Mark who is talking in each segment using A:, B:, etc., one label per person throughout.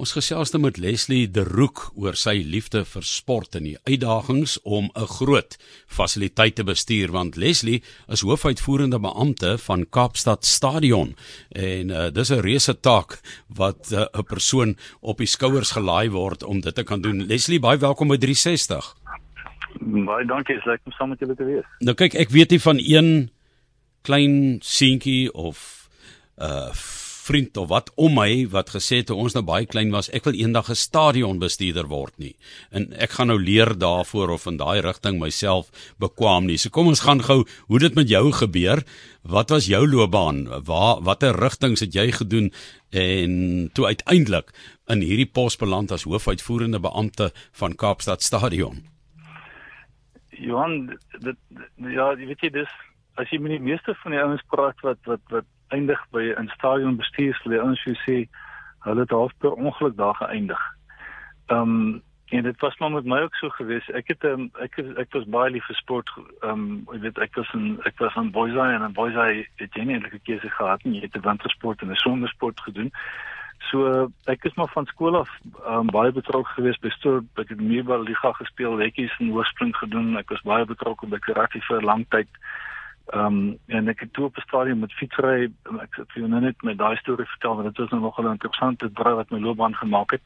A: Ons gesels met Leslie De Roek oor sy liefde vir sport en die uitdagings om 'n groot fasiliteit te bestuur want Leslie is hoofuitvoerende beampte van Kaapstad Stadion en uh, dis 'n reuse taak wat uh, 'n persoon op die skouers gelaai word om dit te kan doen. Leslie, baie welkom by 360.
B: Baie dankie, ek like om saam met julle te wees.
A: Nou kyk, ek weet nie van een klein seentjie of uh vriend of wat om my wat gesê het toe ons nou baie klein was, ek wil eendag 'n stadionbestuurder word nie. En ek gaan nou leer daarvoor of in daai rigting myself bekwam nie. So kom ons gaan gou hoe dit met jou gebeur. Wat was jou loopbaan? Waar watter rigtings het jy gedoen en toe uiteindelik in hierdie pos beland as hoofuitvoerende beampte van Kaapstad Stadion?
B: Johan, dit, dit ja, jy weet jy dis as jy met die meeste van die ouens praat wat wat wat eindig by 'n stadion bestuur vir die ouens wie sê hulle het half per ongeluk daar geëindig. Ehm um, en dit was maar met my ook so gewees. Ek het um, ek ek was baie lief vir sport. Ehm um, jy weet ek was in ek was aan Boysay en aan Boysay het jy nie eintlik 'n keuse gehad nie. Jy het 'n wintersport en 'n somersport gedoen. So ek is maar van skool af um, baie betrokke gewees by stoor by die Meebal Liga gespeel, hekkies en hoërspring gedoen. Ek was baie betrokke by karate vir 'n lang tyd. Ehm um, en ek het toe op 'n stadium met fietsry, ek het vir jou nou net met daai storie vertel want dit was nou nogal 'n interessante draai wat my loopbaan gemaak het.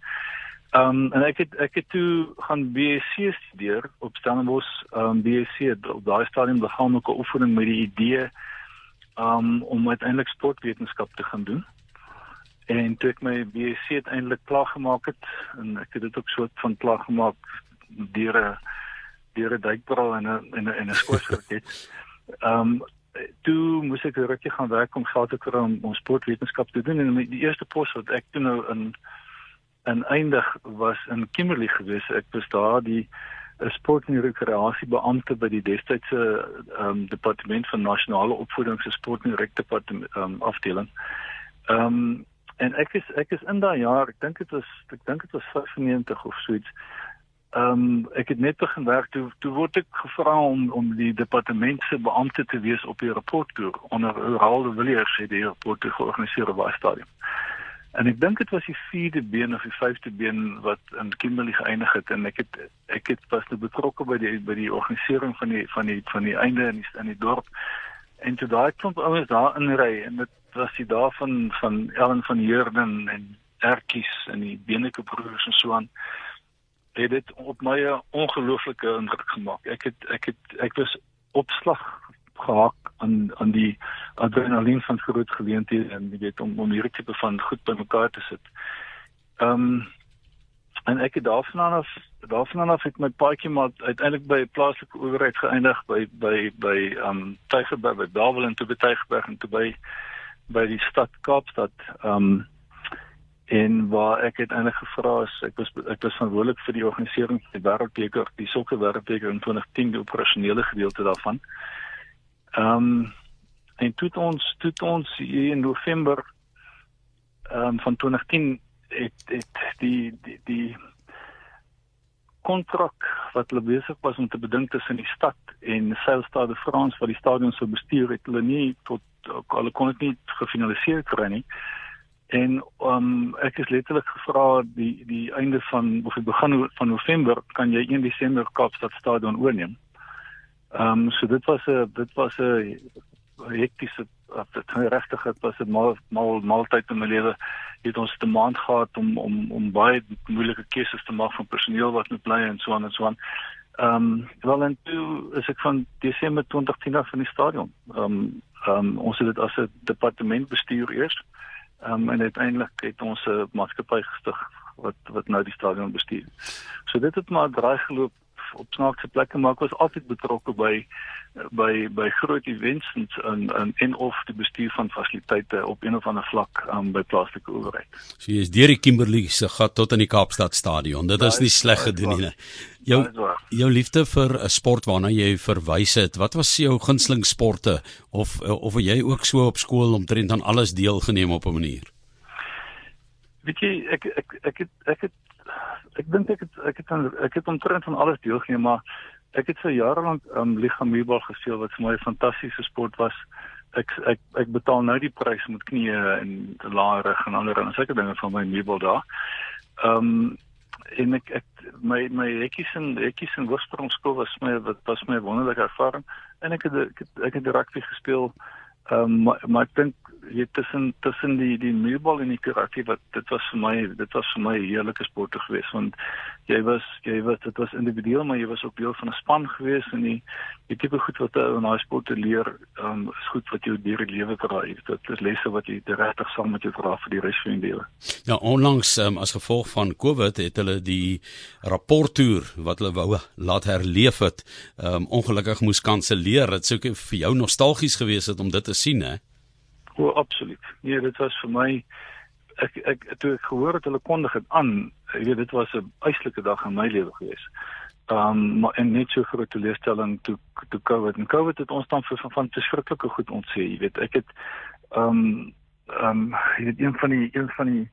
B: Ehm um, en ek het ek het toe gaan BSc studeer op Stellenbosch, ehm um, BSc op daai stadium begin met 'n oefening met die idee um, om uiteindelik sportwetenskap te gaan doen. En toe ek my BSc uiteindelik klaar gemaak het en ek het dit ook so van klaar gemaak deur 'n deur 'n duikbril en 'n en 'n en 'n skoolraket. Ehm um, toe moes ek rukkie gaan werk om geld te kry om, om sportwetenskap te doen en die eerste pos wat ek toe nou in in eindig was in Kimberley gewees. Ek was daar die 'n sport en rekreasie beampte by die destydse ehm um, departement van nasionale opvoeding se sport en rek departement um, afdeling. Ehm um, en ek is ek is in daai jaar, ek dink dit was ek dink dit was 95 of so iets. Ehm um, ek het net begin werk toe toe word ek gevra om om die departement se beampte te wees op die rapporttoer onder Ralde Villiers se die rapport georganiseer by stadium. En ek dink dit was die vierde been of die vyfde been wat in Kimberley geëindig het en ek het ek het was nou betrokke by die by die organisering van die van die van die einde in die in die dorp. En toe daai klomp ouens daar inry en dit was die dae van van Ellen van Heerden en Ertjies en die Beneke broers en so aan het dit op my 'n ongelooflike indruk gemaak. Ek het ek het ek was opslag gehak aan aan die adrenalien van groot geleenthede en jy weet om om hierdie tipe van goed bymekaar te sit. Ehm um, en ek het daarvan af daarvan af het my paadjie maar uiteindelik by plaaslike owerheid geëindig by by by ehm um, Tygerberg by Bellville en toe by Tygerberg en toe by by die stad Kaapstad. Ehm um, en waar ek het eintlik gevra is ek was ek was verantwoordelik vir die organisering van die wêreldbeker die sokker wêreldbeker in 2010 die operasionele gedeelte daarvan. Ehm um, en toe ons toe ons in November ehm um, van 2010 het het die die die kontrak wat hulle besig was om te bedink tussen die stad en Seilstad de France wat die stadion sou bestuur het hulle nie tot hulle kon dit nie gefinaliseer kry nie. En um ek is letterlik gevra die die einde van of die begin van November kan jy 1 Desember Kaapstad stadion oorneem. Um so dit was 'n dit was 'n hektiese of dit regtig het was 'n mal mal maaltyd in my lewe. Het ons te maand gehad om om om baie moeilike keuses te maak van personeel wat moet bly en so aan en so aan. Um wel en toe is ek van Desember 2010 af in die stadion. Um um ons het dit as 'n departement bestuur eers. Um, en uiteindelik het ons 'n maatskappy gestig wat wat nou die stadion bestuur. So dit het maar draai geloop op snaakse plekke maar ek was altyd betrokke by by by groot events en en en of die bestuur van fasiliteite op een of ander vlak um, by plaaslike owerheid.
A: So jy is deur die Kimberley se gat tot in die Kaapstad stadion. Dit is nie sleg gedoen nie. Jou jou liefde vir 'n sport waarna jy verwys het. Wat was jou gunsteling sporte of of jy ook so op skool omtrent aan alles deelgeneem op 'n manier?
B: Weet jy ek ek ek het ek het ek dink ek het ek het aan ek het omtrent van alles deelgeneem maar ek het vir jare lank um, Liga Meebal gespeel wat vir my 'n fantastiese sport was. Ek ek ek betaal nou die prys met knieë en lae rug en ander en sulke dinge van my Meebal daar. Ehm um, en ek ek my my hekkies en hekkies en oorsprongskool was my wat was my wonderlike ervaring en ek het ek het, ek het rugby gespeel. Ehm um, maar, ek dink jy tussen tussen die die meubel en die karate wat dit was vir my dit was vir my 'n heerlike sport geweest want jy was jy was dit was individueel maar jy was ook deel van 'n span geweest en die die tipe goed wat jy in daai sport te leer um, is goed wat jou deur die lewe draai dit is lesse wat jy regtig saam met jou dra vir die res van jou lewe.
A: Ja onlangs um, as gevolg van covid het hulle die rapporttoer wat hulle wou laat herleef het um, ongelukkig moes kanselleer. Dit sou vir jou nostalgies geweest het om dit te sien hè?
B: O, absoluut. Nee, dit was vir my ek ek toe ek gehoor het hulle kondig dit aan, jy weet dit was 'n eislike dag in my lewe gewees. Um maar en net so groot teleurstelling toe toe COVID en COVID het ons dan vir van, van verskriklike goed ontsê, jy weet. Ek het um um jy weet een van die een van die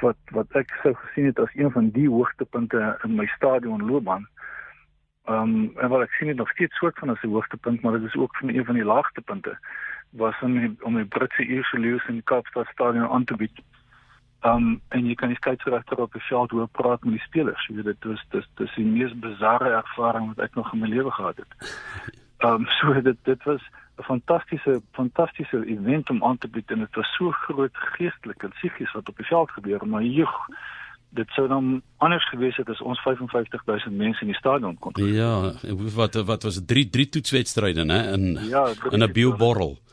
B: wat wat ek sou gesien het as een van die hoogtepunte in my stadion loopbaan. Um en wat ek sien dit nog steeds soort van as 'n hoogtepunt, maar dit is ook van een van die laagtepunte was om die, om die Britse Eerselius in die Kaapstad stadion aan te bied. Um en jy kan die skeieregter op die veld hoor praat met die spelers. Jy weet dit was dis dis die mees bizarre ervaring wat ek nog in my lewe gehad het. Um so dit dit was 'n fantastiese fantastiese event om aan te bied en dit was so groot geestelik en psigies wat op die veld gebeur, maar joh dit sou dan anders gewees het as ons 55000 mense in die stadion kon.
A: Ja, wat wat was 3 3 toetswedstryde nê in ja, in 'n bioborrel. Ja,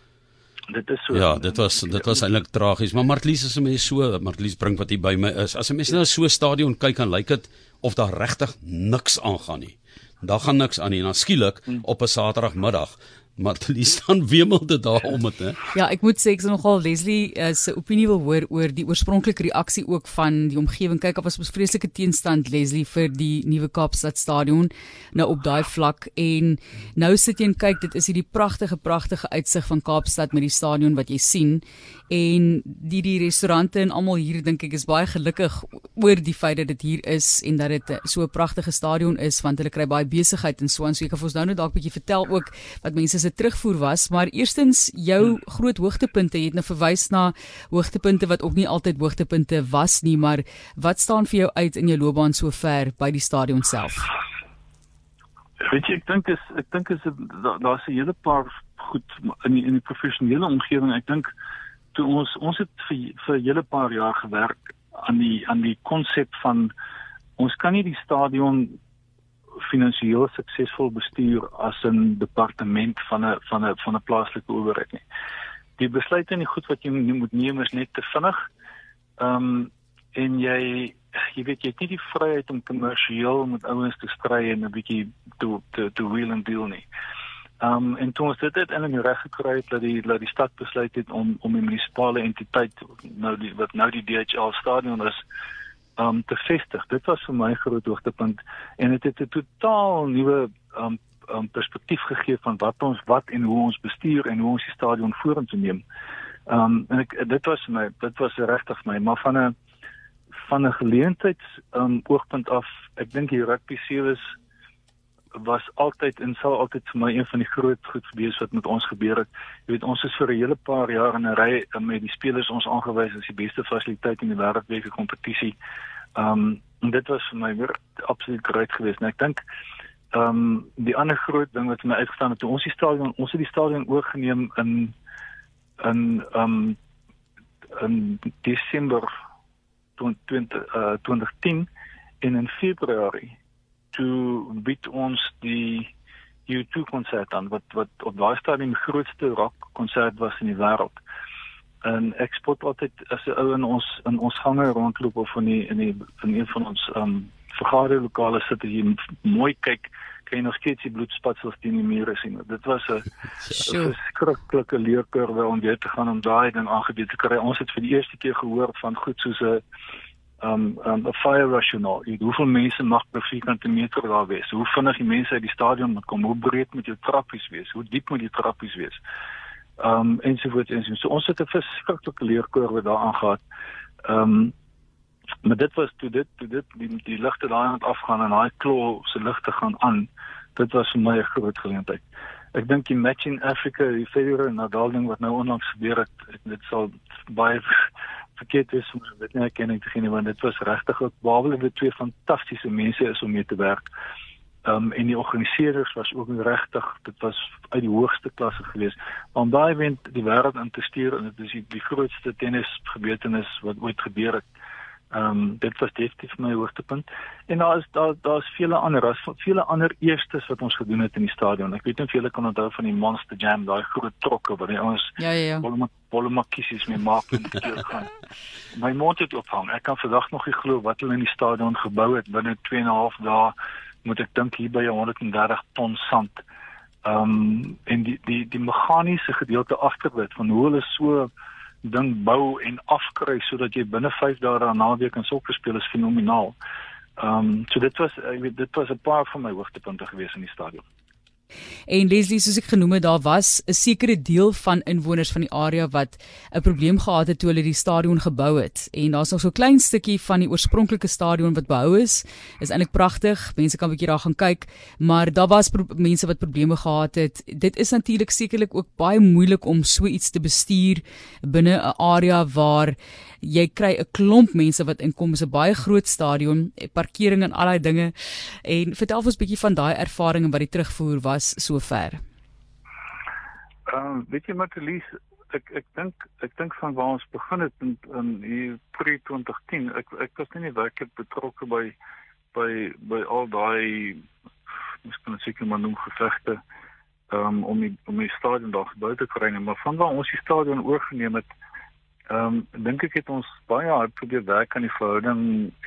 B: dit is so
A: Ja, dit was dit was eintlik tragies, maar Martlies is 'n mens so, Martlies bring wat hier by my is. As 'n mens nou so 'n stadion kyk en lyk dit of daar regtig niks aangaan nie. Daar gaan niks aan nie en dan skielik hmm. op 'n Saterdagmiddag maar die staan wemel dit daar om dit hè.
C: Ja, ek moet sê ek is nogal Leslie uh, se opinie wil hoor oor die oorspronklike reaksie ook van die omgewing. Kyk, daar was 'n vreeslike teenstand Leslie vir die nuwe Kaapstad stadion nou op daai vlak en nou sit jy en kyk, dit is hierdie pragtige pragtige uitsig van Kaapstad met die stadion wat jy sien en die die restaurante en almal hier dink ek is baie gelukkig oor die feit dat dit hier is en dat dit so 'n pragtige stadion is want hulle kry baie besigheid en so en so ek kan vir ons nou net dalk bietjie vertel ook wat mense se terugvoer was, maar eerstens jou groot hoogtepunte, jy het nou verwys na hoogtepunte wat ook nie altyd hoogtepunte was nie, maar wat staan vir jou uit in jou loopbaan sover by die stadion self?
B: Weet jy, ek dink is ek dink is daar's 'n hele paar goed in die, in die professionele omgewing. Ek dink toe ons ons het vir vir hele paar jaar gewerk aan die aan die konsep van ons kan nie die stadion finansiëel suksesvol bestuur as 'n departement van 'n van 'n van 'n plaaslike owerheid nie. Die besluite en die goed wat jy moet neem is net te vinnig. Ehm um, en jy jy weet jy het nie die vryheid om kommersieel met ouens te stry en 'n bietjie te te te wheel and deal nie. Ehm um, en toe ons dit het in 'n reg gekry het dat die dat die stad besluit het om om die munisipale entiteit nou die wat nou die DHL stadion is um te vestig. Dit was vir my groot hoogtepunt en dit het, het 'n totaal nuwe um um perspektief gegee van wat ons wat en hoe ons bestuur en hoe ons die stadion vorentoe neem. Um en ek dit was my dit was regtig my maar van 'n van 'n geleentheids um oogpunt af, ek dink die rugby series was altyd en sal altyd vir my een van die groot goed wees wat met ons gebeur het. Jy weet ons is vir 'n hele paar jaar in 'n ry met die spelers ons aangewys as die beste fasiliteit in die wêreldbeker kompetisie. Ehm um, en dit was vir my weer absoluut grait geweest. En ek dink ehm um, die ander groot ding wat my uitgestaan het toe ons die stadion ons het die stadion oorgeneem in in ehm um, in Desember 20 uh, 2010 en in Februarie toe bied ons die U2 konsert aan wat wat op daai stadium die grootste rock konsert was in die wêreld. En ek spot altyd as 'n ou in ons in ons gange rondloop of in die in die in een van ons um vergaderlokale sit jy mooi kyk kan jy nog steeds die bloedspatsels teen die mure sien. Dit was 'n skrikkelike leerkurwe om weer te gaan om daai ding aangebied te kry. Ons het vir die eerste keer gehoor van goed soos 'n um um 'n fire rational. Jy hoeveel mense mag per vierkante meter daar wees? Hoe vinnig die mense uit die stadion moet kom? Hoe breed moet jou trappies wees? Hoe diep moet die trappies wees? Um ensovoorts ensovoorts. So ons het 'n verskriklike leerkurwe daaraan gehad. Um maar dit was toe dit toe dit die, die ligte daai aan afgaan en daai klo se ligte gaan aan. Dit was vir my 'n groot geleentheid. Ek dink die match in Africa, die Federer en Nadal ding wat nou onlangs gebeur het, dit sal baie verkeerd is om dit nie erkenning te gee nie want dit was regtig ook behalwe dit twee fantastiese mense is om mee te werk. Ehm um, en die organiseerders was ook regtig dit was uit die hoogste klasse gewees. Om daai event die wêreld in te stuur en dit is die, die grootste tennis gebeurtenis wat ooit gebeur het. Ehm um, dit was definitief my hoogtepunt. En daar is daar daar's vele ander as vele ander eerstes wat ons gedoen het in die stadion. Ek weet nie of julle kan onthou van die Monster Jam, daai groot trokke wat die ouens
C: Ja ja ja.
B: Volle volle makkies mee maak en keer gaan. My mond het ophang. Ek kan vandag nog nie glo wat hulle in die stadion gebou het binne 2 en 'n half dae. Moet ek dink hier by 130 ton sand. Ehm um, en die die die meganiese gedeelte agter dit van hoe hulle so ding bou en afkry sodat jy binne 5 dae daarna naweek kan sokker speel is fenomenaal. Ehm um, so dit was ek weet dit was 'n paar van my hoogtepunte gewees in die stadion.
C: En Leslie soos ek genoem het, daar was 'n sekere deel van inwoners van die area wat 'n probleem gehad het toe hulle die stadion gebou het. En daar's nog so 'n klein stukkie van die oorspronklike stadion wat behou is. Is eintlik pragtig. Mense kan 'n bietjie daar gaan kyk, maar daar was mense wat probleme gehad het. Dit is natuurlik sekerlik ook baie moeilik om so iets te bestuur binne 'n area waar jy kry 'n klomp mense wat inkom, is 'n baie groot stadion, parkering en al daai dinge. En vertel ons 'n bietjie van daai ervaring en wat die terugvoer was sover.
B: Ehm um, weet jy Matelies, ek ek dink ek dink van waar ons begin het in in hier pre 2010. Ek ek was nie werklik betrokke by by by al daai miskien seker maar noem gevegte um, om die, om die stadion daar gebou te kry, maar van waar ons die stadion oorgeneem het Ehm um, dink ek het ons baie hard probeer werk aan die verhouding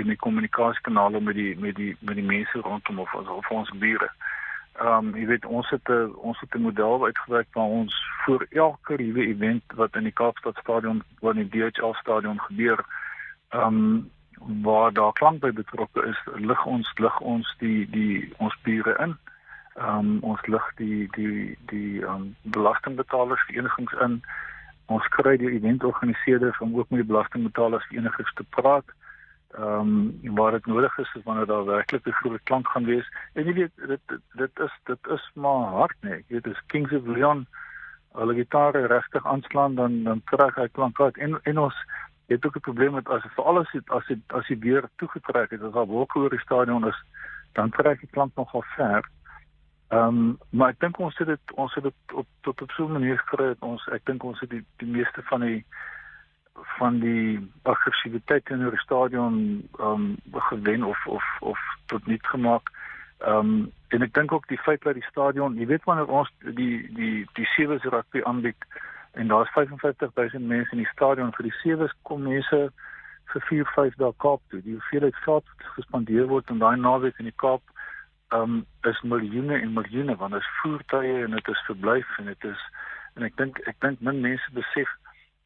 B: en die kommunikasiekanale met die met die met die mense rondom of, of ons bure. Ehm um, jy weet ons het 'n ons het 'n model uitgewerk waar ons vir elke nuwe event wat in die Kaapstad stadion wat in die DHL stadion gebeur, ehm um, waar daar klank by betrokke is, lig ons lig ons die die ons bure in. Ehm um, ons lig die die die ehm um, belastingbetalers verenigings in ons kry die eventorganiseerders om ook met die belastingbetalers verenigings te praat. Ehm um, waar dit nodig is wanneer daar werklik 'n groot klank gaan wees. En jy weet dit dit, dit is dit is maar hard nee. Jy weet dis Kings of Leon hulle gitare regtig aanslaan dan dan kry hy klank uit en en ons het ook 'n probleem met as vir alles het as dit as die weer toegetrek het as daar wolke oor die stadion is dan kry jy klank nogal ver. Ehm um, maar ek dink ons het dit ons het dit op tot op so 'n manier gekry dat ons ek dink ons het die die meeste van die van die aggressiwiteit in die stadion ehm um, gewen of of of tot niet gemaak. Ehm um, en ek dink ook die feit dat die stadion, jy weet wanneer ons die die die sewees rugby aanbied en daar's 55000 mense in die stadion vir die sewees kom mense vir 4 5 dae Kaap toe. Die hoeveelheid geld wat gespandeer word in daai naweek in die Kaap um is miljoene en miljoene want dit is voertuie en dit is verblyf en dit is en ek dink ek dink min mense besef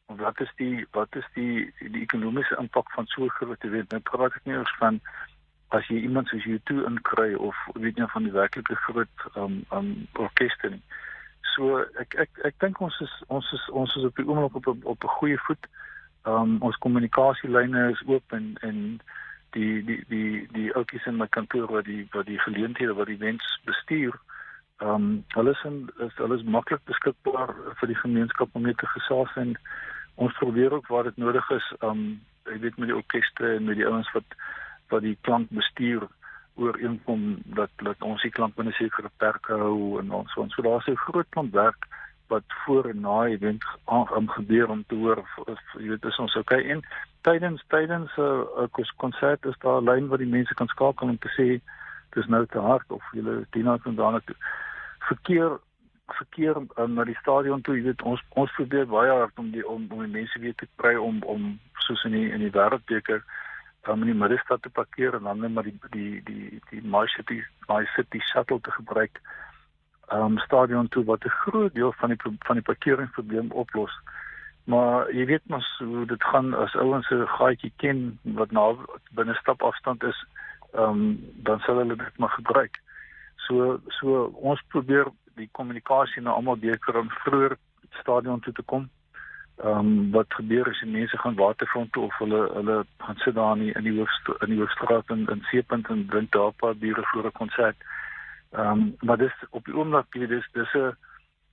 B: wat is die wat is die die ekonomiese impak van so groot event nou praat ek nie oor van as jy iemand soos jy toe inkry of weet jy van die werklike groot um um orkeste nie. So ek ek ek dink ons is ons is ons is op die oomblik op op 'n goeie voet. Um ons kommunikasielyne is oop en en die die die die ouppies in my kantoor wat die wat die geleenthede wat die mens bestuur ehm um, hulle is in, is hulle is maklik beskikbaar vir die gemeenskap om mee te gesels en ons probeer ook waar dit nodig is um, ek weet met die orkeste en met die ouens wat wat die klank bestuur ooreenkom dat dat ons die klank binne sekere perke hou en ons so, so daar's 'n groot klomp werk wat voor en na event aan gebeur om te hoor of jy weet is ons okay? En tydens tydens 'n uh, uh, konsert is daar 'n lyn waar die mense kan skakel om te sê dis nou te hard of jy dien daarna toe. Verkeer verkeer um, na die stadion toe jy weet ons ons probeer baie hard om die om om die mense weer te kry om om soos in die in die wêreldbeker om in die middestad te parkeer en dan net maar die die die die My City My City shuttle te gebruik um stadion toe wat 'n groot deel van die van die parkeringsprobleem oplos. Maar jy weet mos hoe dit gaan as ouens 'n gaatjie ken wat na binne stap afstand is, um dan sal hulle dit maar gebruik. So so ons probeer die kommunikasie na almal beter om vroeër stadion toe te kom. Um wat gebeur as die mense gaan waterfront toe of hulle hulle gaan sit daar in die, in die hoofstraat in die hoofstraat in, in Seepunt en drink daar 'n paar biere voor 'n konsert. Ehm um, maar dis op die oomblik jy dis dis 'n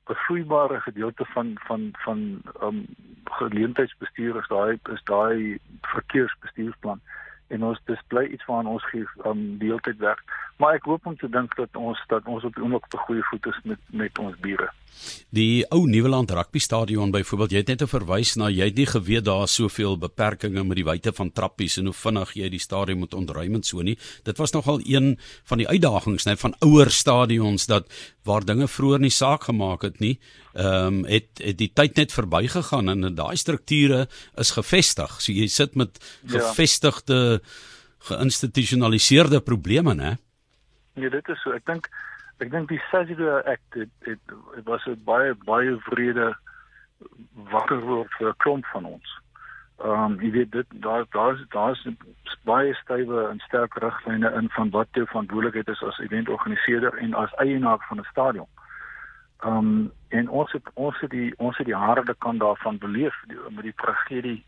B: bevloeibare gedeelte van van van um geleentheidsbestuur is daai is daai verkeersbestuursplan en ons dis bly iets waaraan ons gee um die hele tyd werk maar ek hoop om te dink dat ons dat ons op die oomblik op goeie voet is met met ons bure
A: Die ou Nieuweland Rugby Stadion byvoorbeeld, jy het net verwys na jy het nie geweet daar soveel beperkings met die wyte van trappies en hoe vinnig jy die stadion moet ontruim en so nie. Dit was nogal een van die uitdagings net van ouer stadions dat waar dinge vroeër nie saak gemaak het nie. Ehm um, het, het die tyd net verbygegaan en daai strukture is gevestig. So jy sit met ja. gevestigde geïnstitusionaliseerde probleme, né?
B: Nee, dit is so. Ek dink ek dink die Sasria Act het, het, het was 'n baie baie vrede wakker word vir 'n klomp van ons. Ehm um, jy weet dit daar daar's daar's baie stywe en sterk riglyne in van wat jou verantwoordelikheid is as eventorganiseerder en as eienaar van 'n stadion. Ehm um, en ons het ons het die ons het die harde kant daarvan beleef die, met die tragedie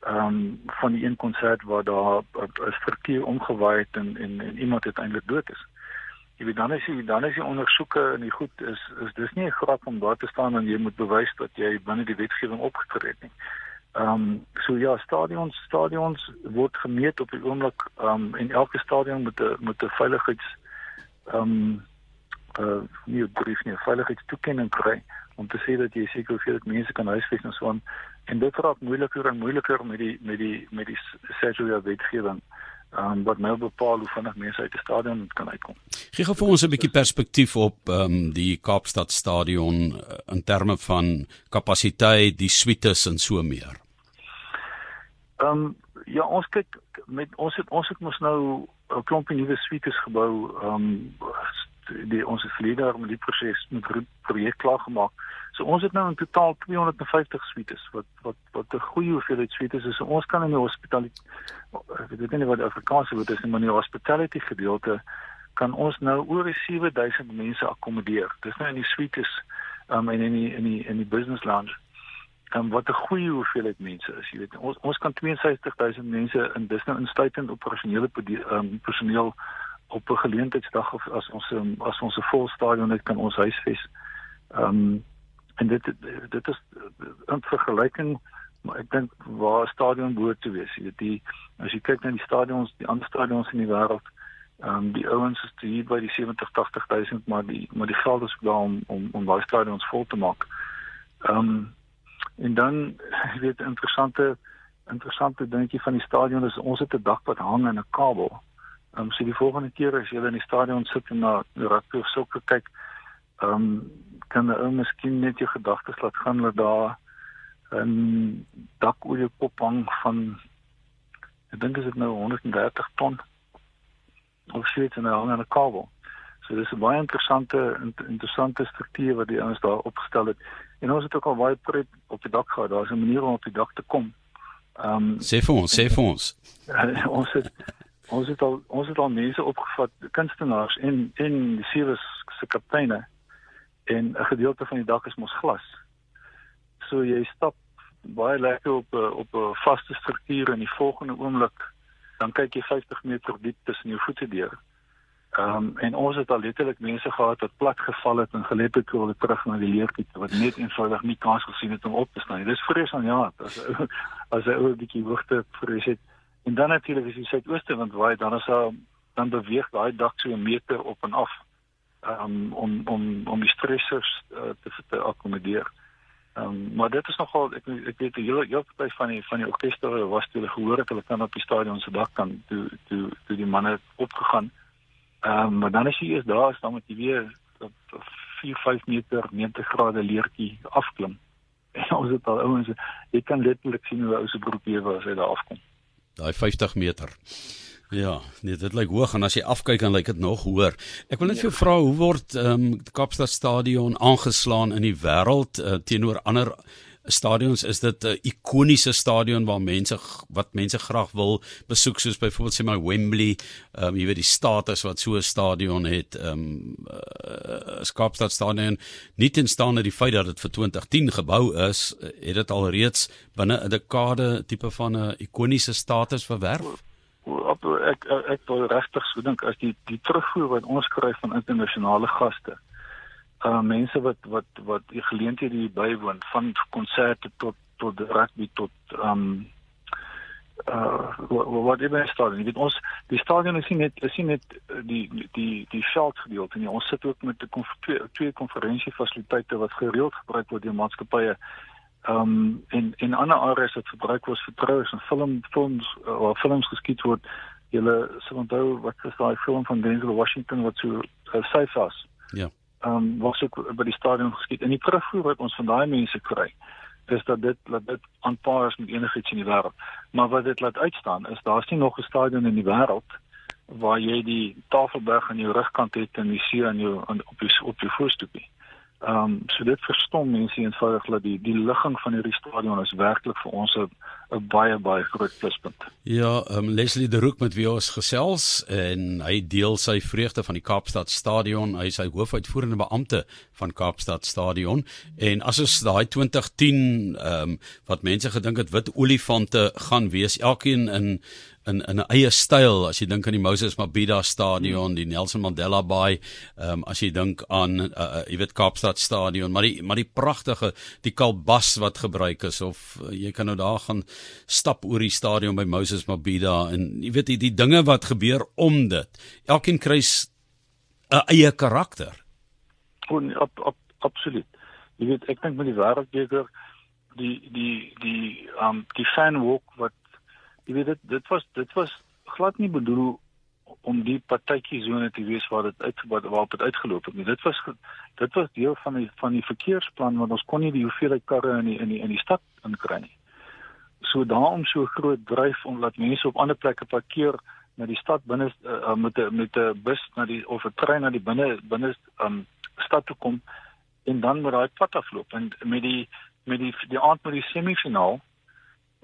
B: ehm um, van die een konsert waar daar 'n verkeer omgewaai het en, en en iemand uiteindelik dood is jy weet dan is jy dan is die ondersoeke en die goed is is dis nie 'n grap om daar te staan en jy moet bewys dat jy binne die wetgewing opgetree het nie. Ehm um, so ja, stadions stadions word gemeet op die oomblik ehm um, en elke stadion moet 'n moet 'n veiligheids ehm um, uh nie brief nie, veiligheidstoekenning kry om te sê dat jy seker hoeveel mense kan huisves en so aan en dit raak moeiliker en moeiliker met die met die met die sexuele wetgewing um, wat nou bepaal hoe vinnig mense uit die stadion kan uitkom.
A: Gee gou vir ons 'n bietjie perspektief op ehm um, die Kaapstad stadion uh, in terme van kapasiteit, die suites en so meer.
B: Ehm um, ja, ons kyk met ons het ons het mos nou 'n klompie nuwe suites gebou ehm um, die ons het verlede met die proses met projek klaar gemaak. So ons het nou in totaal 250 suites wat wat wat 'n goeie hoeveelheid suites is. So ons kan in die hospitaliteit ek weet nie wat die Afrikaanse woord is nie, maar in die hospitality gedeelte kan ons nou oor 7000 mense akkommodeer. Dis nou in die suites um, en in die in die in die business lounge. En wat 'n goeie hoeveelheid mense is, jy weet. Ons ons kan 62000 mense in dis nou insluitend operasionele um, personeel op 'n geleentheidsdag of as ons um, as ons 'n vol stadion het kan ons huisves. Ehm um, en dit dit is in vergelyking maar ek dink waar stadion behoort te wees. Jy weet die as jy kyk na die stadions, die ander stadions in die wêreld, ehm um, die ouens is hier by die 70 80000 maar die maar die geld is daar om om om daai stadions vol te maak. Ehm um, en dan jy weet interessante interessante dingetjie van die stadion is ons het 'n dak wat hang in 'n kabel. Ehm um, so die volgende keer as jy in die stadion sit en na rugby of sokker kyk, ehm um, kan 'n ou miskien net jou gedagtes laat gaan dat daar 'n dakolie kop hang van ek dink dit is nou 130 ton of so iets en hy hang aan 'n kabel. So dis 'n baie interessante interessante struktuur wat die ouens daar opgestel het. En ons het ook al baie pret op die dak gehad. Daar's 'n manier om op die dak te kom.
A: Ehm um, sê vir ons, sê vir ons.
B: ons het ons het al ons het al mense opgevat, kunstenaars en en die sewe se kapteine en 'n gedeelte van die dak is mos glas. So jy stap baie lekker op 'n op 'n vaste struktuur en die volgende oomblik dan kyk jy 50 meter diep tussen jou voete deur. Ehm um, en ons het al letterlik mense gehad wat plat geval het en gelê het oor terug na die leertjie wat net eenvoudig nie kans gesien het om op te staan. Dis vrees aan ja, as as hy oor 'n bietjie hoogte vrees het. En dan natuurlik as jy suidooste wind waai, dan is daar dan beweeg daai dak so 'n meter op en af um, om om om die stressors uh, te te akkommodeer. Um, maar dit is nogal ek ek weet die hele hele party van die van die orkester was toe hulle gehoor het hulle kan op die stadion se dak kan toe toe toe die manne opgegaan. Ehm um, maar dan as jy eers daar is dan moet jy weer op 4 5 meter 90 grade leertjie afklim. En ons het al ouens jy kan letterlik sien hoe ou se broek hier was hy daar afkom.
A: Daai 50 meter. Ja, nee, dit lyk hoog en as jy afkyk dan lyk dit nog hoër. Ek wil net vir jou vra hoe word ehm um, Kaapstad Stadion aangeslaan in die wêreld uh, teenoor ander stadions is dit 'n ikoniese stadion waar mense wat mense graag wil besoek soos byvoorbeeld sê maar Wembley, ehm um, jy weet die status wat so 'n stadion het, ehm um, uh, Kaapstad Stadion nie tenstaan dat die feit dat dit vir 2010 gebou is, het dit al reeds binne 'n dekade tipe van 'n ikoniese status verwerf
B: op ek ek wil regtig so dink as die die terugvoer wat ons kry van internasionale gaste. Uh mense wat wat wat die geleenthede hier bywoon van konserte tot tot rugby tot um uh wat jy by stadion. Jy weet ons die stadion is nie net is nie net die die die veldgedeelte nie. Ons sit ook met 'n twee, twee konferensiefasiliteite wat gereeld gebruik word deur maatskappye. Um en en ander areas wat gebruik word vir troues en film films uh, waar films geskiet word. Julle sal onthou wat is daai film van Denzel Washington wat so uh, safe was.
A: Ja.
B: Um was ook by die stadion geskiet. En die terugvoer wat ons van daai mense kry is dat dit dat dit aanpaar is met enigiets in die wêreld. Maar wat dit laat uitstaan is daar's nie nog 'n stadion in die wêreld waar jy die Tafelberg aan jou rugkant het en die see aan jou aan, op jou op jou voorstoepie. Ehm um, so dit verstom mense eenvoudig dat die die ligging van hierdie stadion is werklik vir ons 'n 'n baie baie groot pluspunt.
A: Ja, ehm um, Leslie de Roux met wie ons gesels en hy deel sy vreugde van die Kaapstad Stadion. Hy is hy hoofuitvoerende beampte van Kaapstad Stadion en as ons daai 2010 ehm um, wat mense gedink het wit olifante gaan wees, elkeen in in in 'n eie styl as jy dink aan die Moses Mabhida stadion, die Nelson Mandela Bay, ehm um, as jy dink aan uh, jy weet Kaapstad stadion, maar die maar die pragtige die kalbas wat gebruik is of uh, jy kan nou daar gaan stap oor die stadion by Moses Mabhida en jy weet die, die dinge wat gebeur om dit. Elkeen kry 'n eie karakter.
B: Kon op op absoluut. Jy weet ek dink met die wêreldbeker die die die ehm um, die fan walk wat jy weet dit dit was dit was glad nie bedoel om die partytjie sone te wees waar dit uit waar, dit uitgeloop het nie. Dit was dit was deel van die van die verkeersplan want ons kon nie die hoeveelheid karre in die in die in die stad inkry nie. So daarom so groot dryf om laat mense op ander plekke parkeer na die stad binne uh, met 'n met 'n bus na die of 'n trein na die binne binne um stad toe kom en dan met daai pad afloop en met die met die die aand met die semifinaal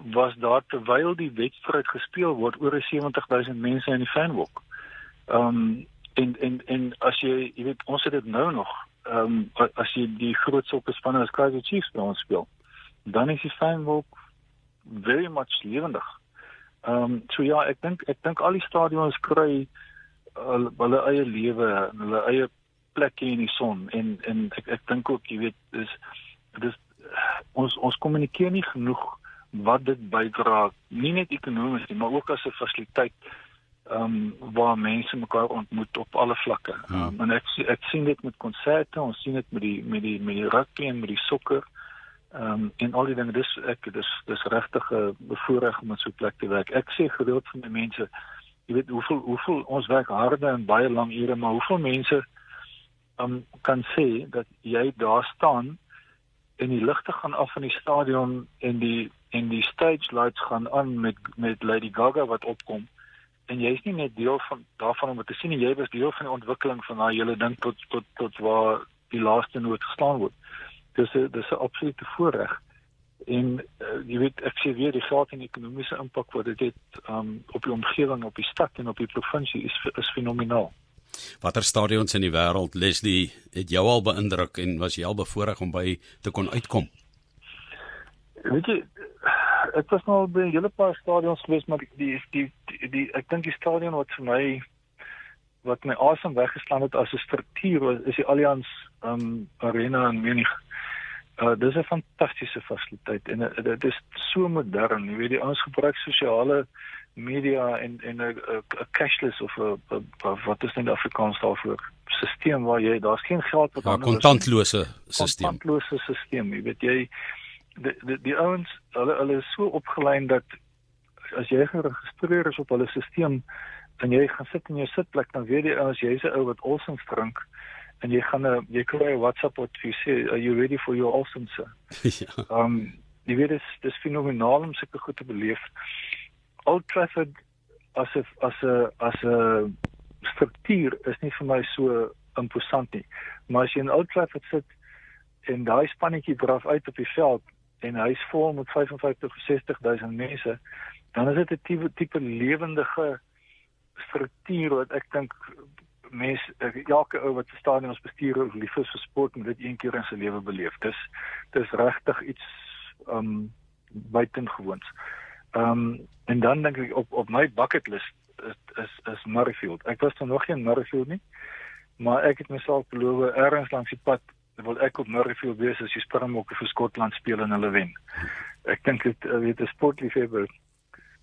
B: was daar terwyl die wedstryd gespeel word oor 70000 mense in die fanwalk. Ehm um, en en en as jy jy weet ons het dit nou nog ehm um, as jy die groot sokkerspanne as Kaizer Chiefs by ons speel, dan is die fanwalk very much lewendig. Ehm um, so ja, ek dink ek dink al die stadions kry uh, hulle eie lewe en hulle eie plekke in die son en en ek ek dink ook jy weet dis dis ons ons kommunikeer nie genoeg wat dit bydra nie net ekonomies nie maar ook as 'n fasiliteit ehm um, waar mense mekaar ontmoet op alle vlakke. Ja. Um, en ek ek sien dit met konserte, ons sien dit met die met die met die rugby en met die sokker. Ehm um, en al die dinge dis ek dis dis regtig 'n bevoorreg om in so 'n plek te werk. Ek sê gereeld van die mense, jy weet hoeveel hoeveel ons werk harde en baie lang ure, maar hoeveel mense ehm um, kan sê dat jy daar staan en die ligte gaan af in die stadion en die en die stage lights gaan aan met met Lady Gaga wat opkom en jy's nie net deel van daarvan om te sien jy was deel van die ontwikkeling van daai hele ding tot tot tot waar die laaste noot geslaan word. Dis 'n dis 'n absolute voorreg. En uh, jy weet ek sê weer die groot en ekonomiese impak wat dit het um, op die omgewing, op die stad en op die provinsie is is fenomenaal.
A: Watter stadions in die wêreld Leslie het jou al beïndruk en was jy al bevoorreg om by te kon uitkom?
B: Weet jy ek was nou by 'n hele paar stadions gewees maar die die die, die ek dink die stadion wat vir my wat my asem weggeslaan het as 'n struktuur is die Allianz um, Arena in Munich. Uh dis 'n fantastiese fasiliteit en uh, dit is so modern. Jy weet die ons gebruik sosiale media en en 'n cashless of 'n wat is net die Afrikaans daarvoor stelsel waar jy daar's geen geld
A: wat ja, kontantlose stelsel.
B: Kontantlose stelsel. Jy weet jy die die, die ouens hulle hulle is so opgelyn dat as jy geregistreer is op hulle stelsel en jy gaan sit in jou sitplek dan weet jy as jy's 'n ou wat olsens drink en jy gaan 'n jy kry 'n WhatsApp wat vir sê are you ready for your olsens? ja. Um jy weet dit is dis fenomenaal om sulke goed te beleef. Old Trafford as 'n as 'n as 'n struktuur is nie vir my so imposant nie. Maar as jy in Old Trafford sit en daai spannetjie draf uit op die veld en hy's vol met 55 of 60000 mense, dan is dit 'n tipe tipe lewendige struktuur wat ek dink mense elke ou wat stadion ons bestuur of lief is vir sport moet dit een keer in sy lewe beleef. Dis dis regtig iets um buitengewoons. Um en dan dink ek op op my bucket list is is is Murrayfield. Ek was nog nie in Murrayfield nie. Maar ek het myself beloof ergens langs die pad wil ek op Murrayfield wees as die Springbokke vir Skotland speel en hulle wen. Ek dink dit weet 'n sportliefhebber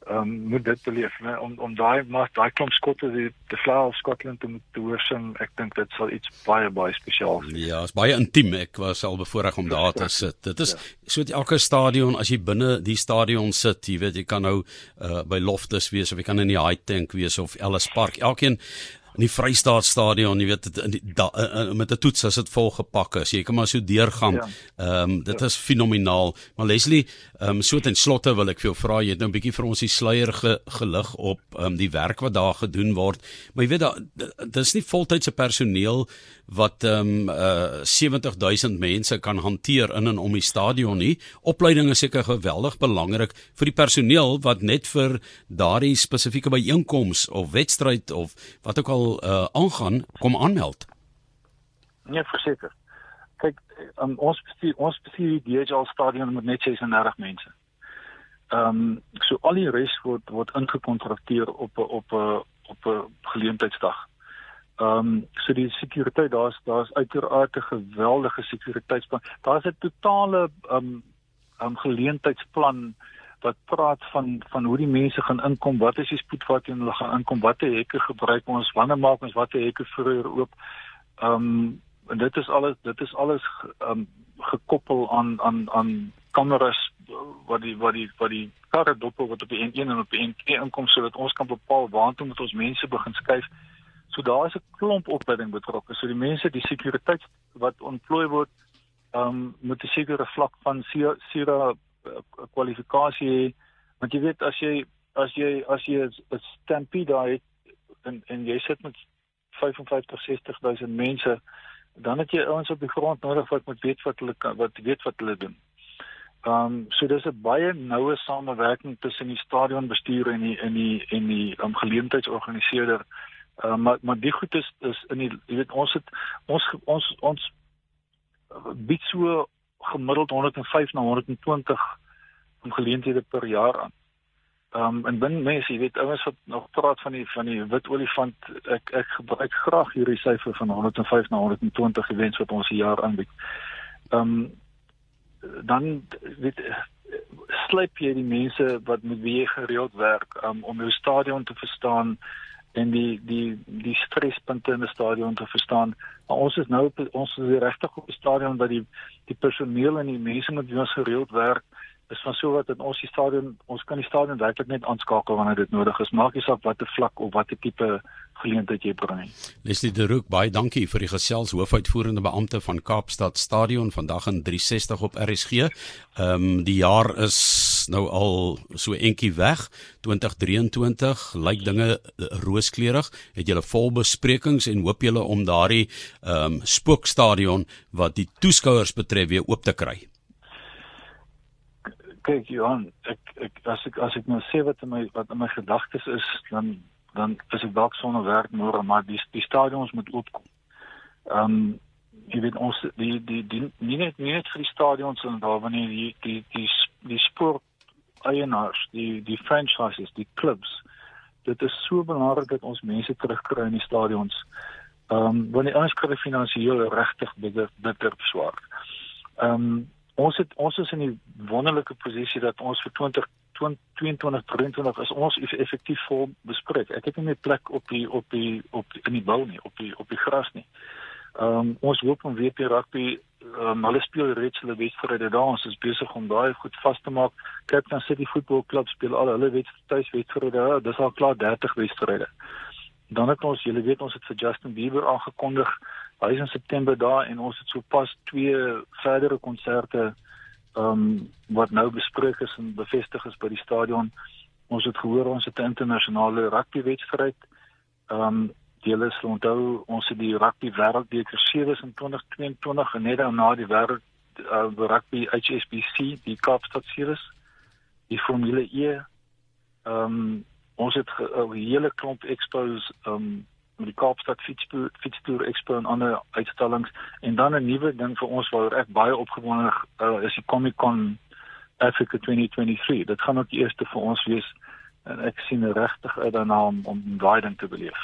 B: um, moet dit beleef né om om daai maar daai klomp skotte die die Flower of Scotland te te hoor sing ek dink dit sal iets baie baie spesiaal
A: wees. Ja, is baie intiem. Ek was al bevoorreg om daar te sit. Dit is ja. so dat elke stadion as jy binne die stadion sit, jy weet jy kan nou uh, by Loftus wees of jy kan in die High Tank wees of Ellis Park. Elkeen in die Vrystaat stadion, jy weet in die da, uh, met 'n toets as dit vol gepak is. Jy kan maar so deurgaan. Ja. Ehm ja. um, dit ja. is fenomenaal. Maar Leslie, ehm um, so ten slotte wil ek vir jou vra, jy het nou 'n bietjie vir ons die sluier ge, gelig op ehm um, die werk wat daar gedoen word. Maar jy weet daar dis nie voltydse personeel wat ehm um, uh 70000 mense kan hanteer in en om die stadion nie. Opleiding is seker geweldig belangrik vir die personeel wat net vir daardie spesifieke byeenkoms of wedstryd of wat ook al uh aangaan kom aanmeld.
B: Nee, verseker. Kyk, um, ons bestuur ons bestuur die DHL stadion met net 36 mense. Ehm um, so al die res word word ingekontrakteer op op op 'n geleentheidsdag. Ehm um, so die sekuriteit daar's daar's uiteraard 'n geweldige sekuriteitsplan. Daar's 'n totale ehm um, um, geleentheidsplan wat praat van van hoe die mense gaan inkom, wat is die spoed wat hulle gaan inkom, watter hekke gebruik ons, wanneer maak ons watter hekke vroeër oop. Ehm um, en dit is alles dit is alles ehm um, gekoppel aan aan aan kameras wat die wat die wat die karre dop wat op die N1 en op die N2 inkom sodat ons kan bepaal waartoe moet ons mense begin skuif. So daar is 'n klomp opleiding betrokke. So die mense, die sekuriteit wat ontplooi word, ehm um, moet 'n sekere vlak van SIRA eh, kwalifikasie hê. Want jy weet as jy as jy as jy 'n stampede het en en jy sit met 55 60000 mense, dan het jy ouens op die grond nodig wat moet weet wat hulle kan wat weet wat hulle doen. Ehm um, so dis 'n baie noue samewerking tussen die stadionbestuur en die en die en die um, geleentheidsorganiseerder Uh, maar maar die goed is is in die jy weet ons het ons ons ons bied so gemiddeld 105 na 120 om geleenthede per jaar aan. Ehm um, en binne mense, jy weet ouens wat nog praat van die van die wit olifant, ek ek gebruik graag hierdie syfer van 105 na 120 events wat ons 'n jaar aanbied. Ehm um, dan weet sleep jy die mense wat met wie jy gereeld werk um, om jou stadion te verstaan en die die die strespunte in die stadion te verstaan. Maar ons is nou op, ons is regtig op die stadion waar die die personeel en die mense met wie ons gereeld werk is van so wat in ons die stadion ons kan die stadion werklik net aanskakel wanneer dit nodig is. Maak nie saak watter vlak of watter tipe geleentheid jy bring nie.
A: Leslie de Roux, baie dankie vir die gesels hoofuitvoerende beampte van Kaapstad Stadion vandag in 360 op RSG. Ehm um, die jaar is nou al so entjie weg. 2023 lyk dinge rooskleurig. Het julle vol besprekings en hoop julle om daardie ehm um, spookstadion wat die toeskouers betref weer oop te kry?
B: Kyk Johan, ek ek as ek as ek nou sê wat in my wat in my gedagtes is, dan dan is ek dalk sonder werk môre, maar die die stadions moet oopkom. Ehm um, jy weet ons die die die nie net nie net vir die stadions en daar wanneer die die die die sport eienaars, die die franchises, die clubs. Dit is so belangrik dat ons mense terugkry in die stadions. Ehm um, wanneer ons kry finansiëel regtig bitter bitter swaar. Ehm um, ons het ons is in die wonderlike posisie dat ons vir 2022 23 is ons effektief vol bespreek. Ek het nie meer plek op die op die op die, in die bou nie, op die op die gras nie. Ehm um, ons hoop om WP rugby um, hulle speel reeds hulle wedstryde daar. Ons is besig om daai goed vas te maak. Cape Town City Football Club speel al hulle wedstryde wedstryde. Dis al klaar 30 wedstryde. Dan het ons, julle weet ons het vir Justin Bieber aangekondig Hy is in September daar en ons het sopas twee verdere konserte um, wat nou bespreek is en bevestig is by die stadion. Ons het gehoor ons het 'n internasionale rugbywedstryd. Ehm um, julle sal onthou ons het die rugby wêreldbeker series in 2022 en net daarna die wêreld uh, rugby HSBC, die Kaapstad series, die Formule E. Ehm um, ons het 'n hele klomp expos ehm um, met die Kaapstad fietstoer fietstoer expo en ander uitstallings en dan 'n nuwe ding vir ons waar ek baie opgewonde uh, is die Comic Con Africa 2023. Dit gaan ook die eerste vir ons wees en ek sien regtig uit daarna om om daai ding te beleef.